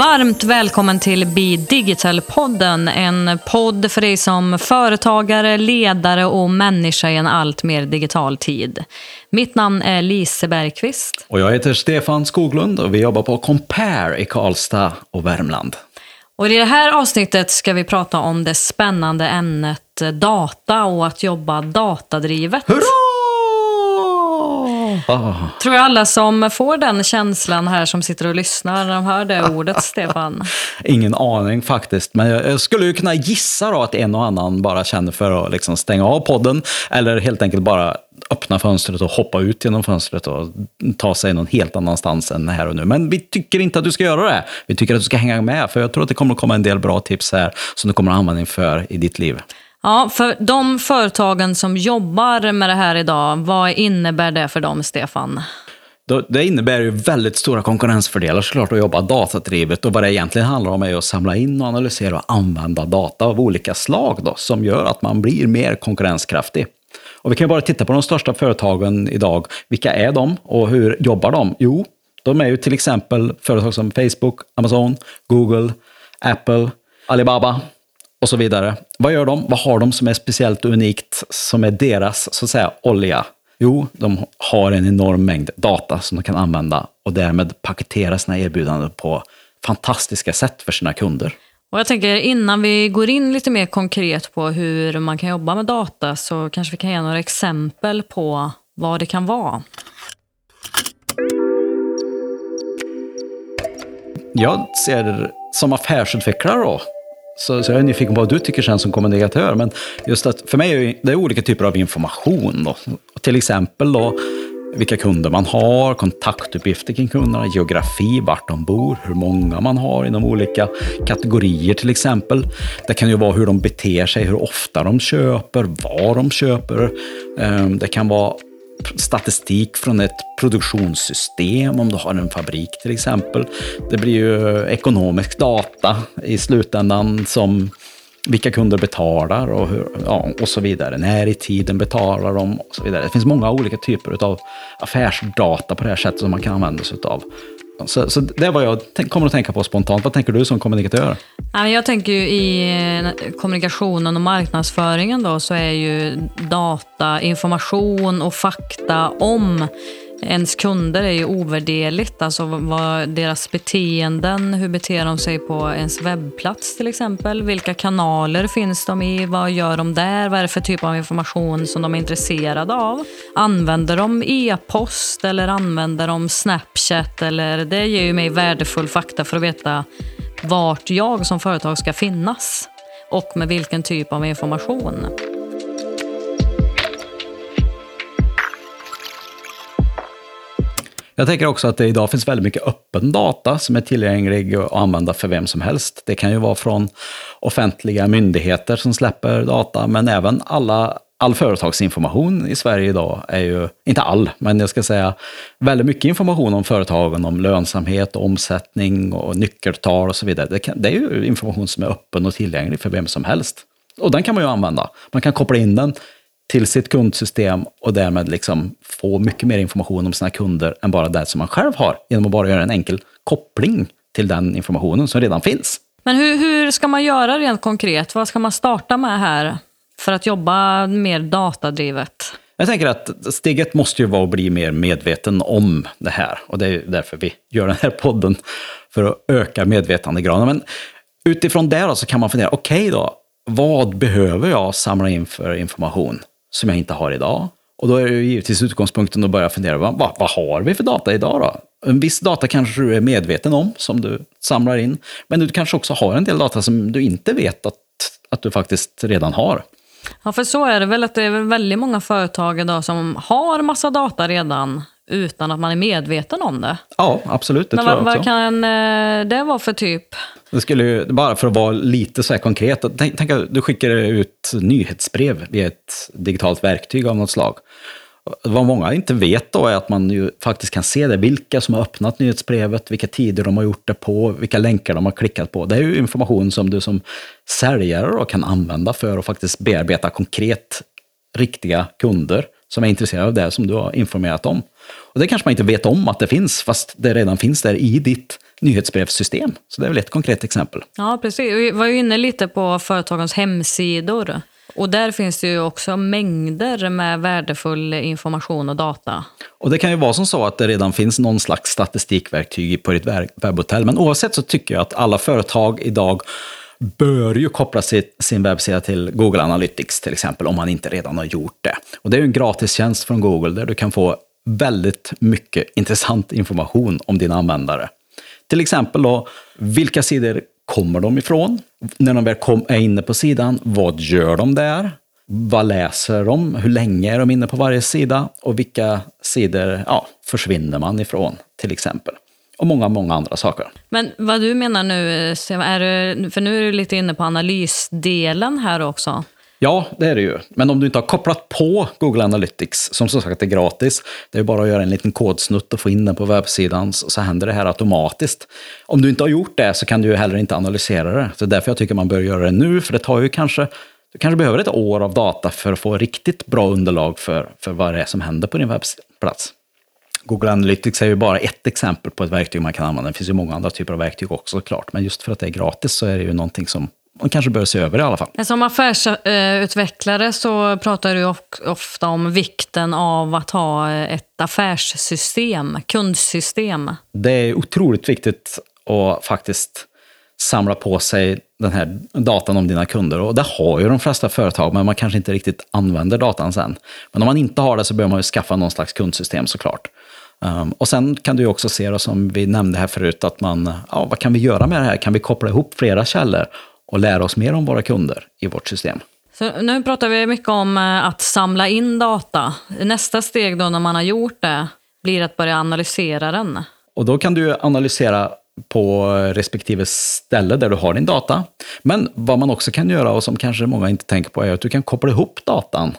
Varmt välkommen till Be Digital-podden. En podd för dig som företagare, ledare och människa i en allt mer digital tid. Mitt namn är Lise Bergqvist. Och jag heter Stefan Skoglund och vi jobbar på Compare i Karlstad och Värmland. Och I det här avsnittet ska vi prata om det spännande ämnet data och att jobba datadrivet. Hurra! Tror jag alla som får den känslan här som sitter och lyssnar när de hör det ordet, Stefan? Ingen aning faktiskt, men jag skulle ju kunna gissa då att en och annan bara känner för att liksom stänga av podden eller helt enkelt bara öppna fönstret och hoppa ut genom fönstret och ta sig någon helt annanstans än här och nu. Men vi tycker inte att du ska göra det. Vi tycker att du ska hänga med, för jag tror att det kommer att komma en del bra tips här som du kommer att ha användning för i ditt liv. Ja, för de företagen som jobbar med det här idag, vad innebär det för dem, Stefan? Det innebär ju väldigt stora konkurrensfördelar såklart att jobba datadrivet och vad det egentligen handlar om är att samla in och analysera och använda data av olika slag då, som gör att man blir mer konkurrenskraftig. Och vi kan bara titta på de största företagen idag. Vilka är de och hur jobbar de? Jo, de är ju till exempel företag som Facebook, Amazon, Google, Apple, Alibaba och så vidare. Vad gör de? Vad har de som är speciellt unikt, som är deras så att säga olja? Jo, de har en enorm mängd data som de kan använda och därmed paketera sina erbjudanden på fantastiska sätt för sina kunder. Och jag tänker innan vi går in lite mer konkret på hur man kan jobba med data så kanske vi kan ge några exempel på vad det kan vara. Jag ser som affärsutvecklare då, så, så jag är nyfiken på vad du tycker sen som kommunikatör. Men just att för mig är det olika typer av information. Då. Till exempel då, vilka kunder man har, kontaktuppgifter kring kunderna, geografi, vart de bor, hur många man har inom olika kategorier till exempel. Det kan ju vara hur de beter sig, hur ofta de köper, vad de köper. Ehm, det kan vara statistik från ett produktionssystem, om du har en fabrik till exempel. Det blir ju ekonomisk data i slutändan som vilka kunder betalar och, hur, ja, och så vidare. När i tiden betalar de och så vidare. Det finns många olika typer av affärsdata på det här sättet som man kan använda sig av. Så, så det är vad jag kommer att tänka på spontant. Vad tänker du som kommunikatör? Jag tänker ju i eh, kommunikationen och marknadsföringen då, så är ju data, information och fakta om ens kunder är ju ovärderligt. Alltså vad deras beteenden, hur beter de sig på ens webbplats till exempel? Vilka kanaler finns de i? Vad gör de där? Vad är det för typ av information som de är intresserade av? Använder de e-post eller använder de Snapchat? Eller, det ger ju mig värdefull fakta för att veta vart jag som företag ska finnas och med vilken typ av information. Jag tänker också att det idag finns väldigt mycket öppen data som är tillgänglig att använda för vem som helst. Det kan ju vara från offentliga myndigheter som släpper data, men även alla all företagsinformation i Sverige idag är ju, inte all, men jag ska säga väldigt mycket information om företagen, om lönsamhet, omsättning och nyckeltal och så vidare. Det, kan, det är ju information som är öppen och tillgänglig för vem som helst. Och den kan man ju använda. Man kan koppla in den till sitt kundsystem och därmed liksom få mycket mer information om sina kunder än bara det som man själv har, genom att bara göra en enkel koppling till den informationen som redan finns. Men hur, hur ska man göra rent konkret? Vad ska man starta med här för att jobba mer datadrivet? Jag tänker att steget måste ju vara att bli mer medveten om det här. Och det är därför vi gör den här podden, för att öka medvetandegraden. Men utifrån det så kan man fundera, okej okay då, vad behöver jag samla in för information? som jag inte har idag. Och då är det givetvis utgångspunkten att börja fundera, vad, vad har vi för data idag då? En viss data kanske du är medveten om, som du samlar in. Men du kanske också har en del data som du inte vet att, att du faktiskt redan har. Ja, för så är det väl att det är väldigt många företag idag som har massa data redan utan att man är medveten om det. Ja, absolut. Det Men tror jag vad, vad kan eh, det vara för typ? Det skulle ju, bara för att vara lite så här konkret, tänk, tänk att du skickar ut nyhetsbrev via ett digitalt verktyg av något slag. Vad många inte vet då är att man ju faktiskt kan se det, vilka som har öppnat nyhetsbrevet, vilka tider de har gjort det på, vilka länkar de har klickat på. Det är ju information som du som säljare då kan använda för att faktiskt bearbeta konkret riktiga kunder som är intresserade av det som du har informerat om. Och det kanske man inte vet om att det finns, fast det redan finns där i ditt nyhetsbrevssystem. Så det är väl ett konkret exempel. Ja, precis. Vi var ju inne lite på företagens hemsidor. Och där finns det ju också mängder med värdefull information och data. Och det kan ju vara som så att det redan finns någon slags statistikverktyg på ditt webbhotell. Men oavsett så tycker jag att alla företag idag bör ju koppla sin webbsida till Google Analytics till exempel, om man inte redan har gjort det. Och det är ju en gratistjänst från Google där du kan få väldigt mycket intressant information om dina användare. Till exempel då, vilka sidor kommer de ifrån? När de väl kom, är inne på sidan, vad gör de där? Vad läser de? Hur länge är de inne på varje sida? Och vilka sidor ja, försvinner man ifrån, till exempel? Och många, många andra saker. Men vad du menar nu, är det, för nu är du lite inne på analysdelen här också. Ja, det är det ju. Men om du inte har kopplat på Google Analytics, som som sagt är gratis, det är bara att göra en liten kodsnutt och få in den på webbsidan, så händer det här automatiskt. Om du inte har gjort det så kan du ju heller inte analysera det. Så det är därför jag tycker man bör göra det nu, för det tar ju kanske du kanske behöver ett år av data för att få riktigt bra underlag för, för vad det är som händer på din webbplats. Google Analytics är ju bara ett exempel på ett verktyg man kan använda. Det finns ju många andra typer av verktyg också såklart. Men just för att det är gratis så är det ju någonting som man kanske bör se över i alla fall. Som affärsutvecklare så pratar du ofta om vikten av att ha ett affärssystem, kundsystem. Det är otroligt viktigt att faktiskt samla på sig den här datan om dina kunder. Och det har ju de flesta företag, men man kanske inte riktigt använder datan sen. Men om man inte har det så behöver man ju skaffa någon slags kundsystem såklart. Um, och sen kan du också se, då, som vi nämnde här förut, att man, ja, vad kan vi göra med det här? Kan vi koppla ihop flera källor och lära oss mer om våra kunder i vårt system? Så nu pratar vi mycket om eh, att samla in data. Nästa steg då när man har gjort det blir att börja analysera den. Och då kan du analysera på respektive ställe där du har din data. Men vad man också kan göra och som kanske många inte tänker på är att du kan koppla ihop datan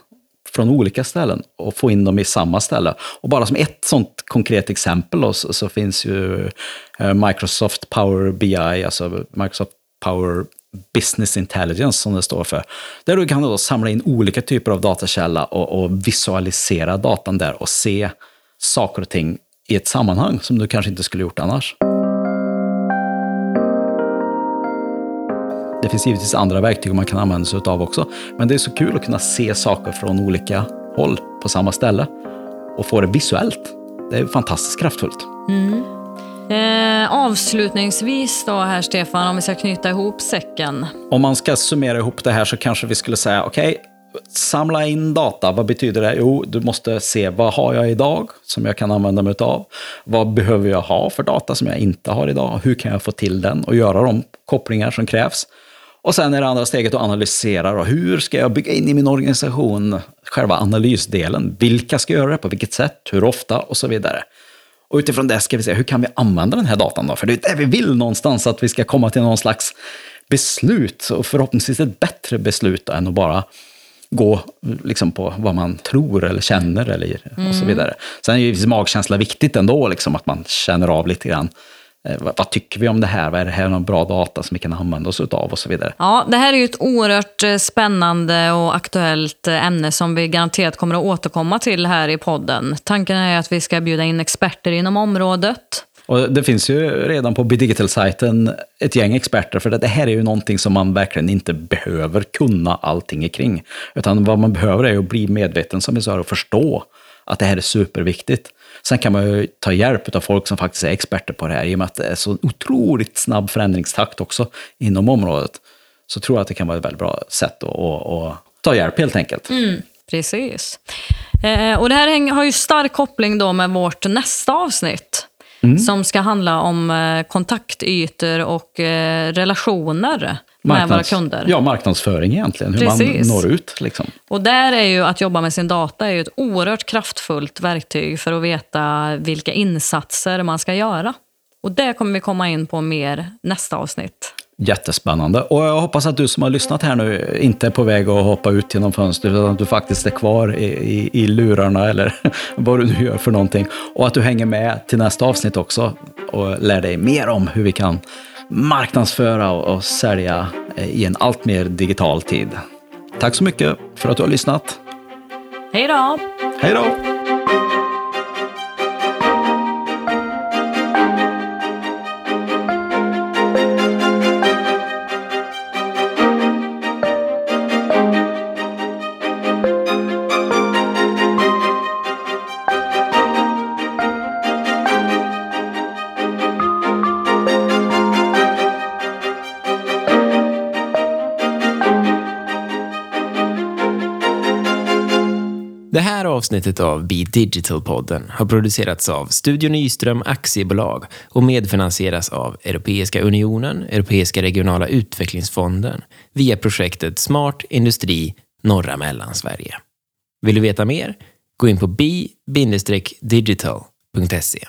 från olika ställen och få in dem i samma ställe. Och bara som ett sånt konkret exempel då, så, så, finns ju eh, Microsoft Power BI, alltså Microsoft Power Business Intelligence som det står för. Där du kan då samla in olika typer av datakälla och, och visualisera datan där och se saker och ting i ett sammanhang som du kanske inte skulle gjort annars. Det finns givetvis andra verktyg man kan använda sig av också. Men det är så kul att kunna se saker från olika håll på samma ställe och få det visuellt. Det är fantastiskt kraftfullt. Mm. Eh, avslutningsvis då här Stefan, om vi ska knyta ihop säcken. Om man ska summera ihop det här så kanske vi skulle säga, okej, okay, samla in data, vad betyder det? Jo, du måste se vad har jag idag som jag kan använda mig av? Vad behöver jag ha för data som jag inte har idag? Hur kan jag få till den och göra de kopplingar som krävs? Och sen är det andra steget att analysera. Då. Hur ska jag bygga in i min organisation själva analysdelen? Vilka ska göra det? På vilket sätt? Hur ofta? Och så vidare. Och utifrån det ska vi se, hur kan vi använda den här datan då? För det är det vi vill någonstans, att vi ska komma till någon slags beslut, och förhoppningsvis ett bättre beslut än att bara gå liksom, på vad man tror eller känner eller, och så mm. vidare. Sen är ju magkänsla viktigt ändå, liksom, att man känner av lite grann. Eh, vad, tycker vi om det här? Vad är det här någon bra data som vi kan använda oss av och så vidare. Ja, det här är ju ett oerhört eh, spännande och aktuellt eh, ämne som vi garanterat kommer att återkomma till här i podden. Tanken är att vi ska bjuda in experter inom området. Och det finns ju redan på Bidigital-sajten ett gäng experter, för det här är ju någonting som man verkligen inte behöver kunna allting kring. Utan vad man behöver är att bli medveten, som vi sa, och förstå att det här är superviktigt. Sen kan man ju ta hjälp av folk som faktiskt är experter på det här, i och med att det är så otroligt snabb förändringstakt också inom området. Så tror jag att det kan vara ett väldigt bra sätt att, ta hjälp helt enkelt. Mm, precis. Eh, och det här har ju stark koppling då med vårt nästa avsnitt. Mm. Som ska handla om eh, kontaktytor och eh, relationer våra kunder. Ja, marknadsföring egentligen, hur Precis. man når ut. Liksom. Och där är ju att jobba med sin data är ju ett oerhört kraftfullt verktyg för att veta vilka insatser man ska göra. Och det kommer vi komma in på mer nästa avsnitt. Jättespännande. Och jag hoppas att du som har lyssnat här nu inte är på väg att hoppa ut genom fönstret, utan att du faktiskt är kvar i, i, i lurarna eller vad du nu gör för någonting. Och att du hänger med till nästa avsnitt också och lär dig mer om hur vi kan marknadsföra och sälja eh, i en allt mer digital tid. Tack så mycket för att du har lyssnat. Hej då! Hej då! Det här avsnittet av Be Digital-podden har producerats av Studio Nyström Aktiebolag och medfinansieras av Europeiska Unionen, Europeiska regionala utvecklingsfonden via projektet Smart Industri norra Mellansverige. Vill du veta mer? Gå in på bi-digital.se.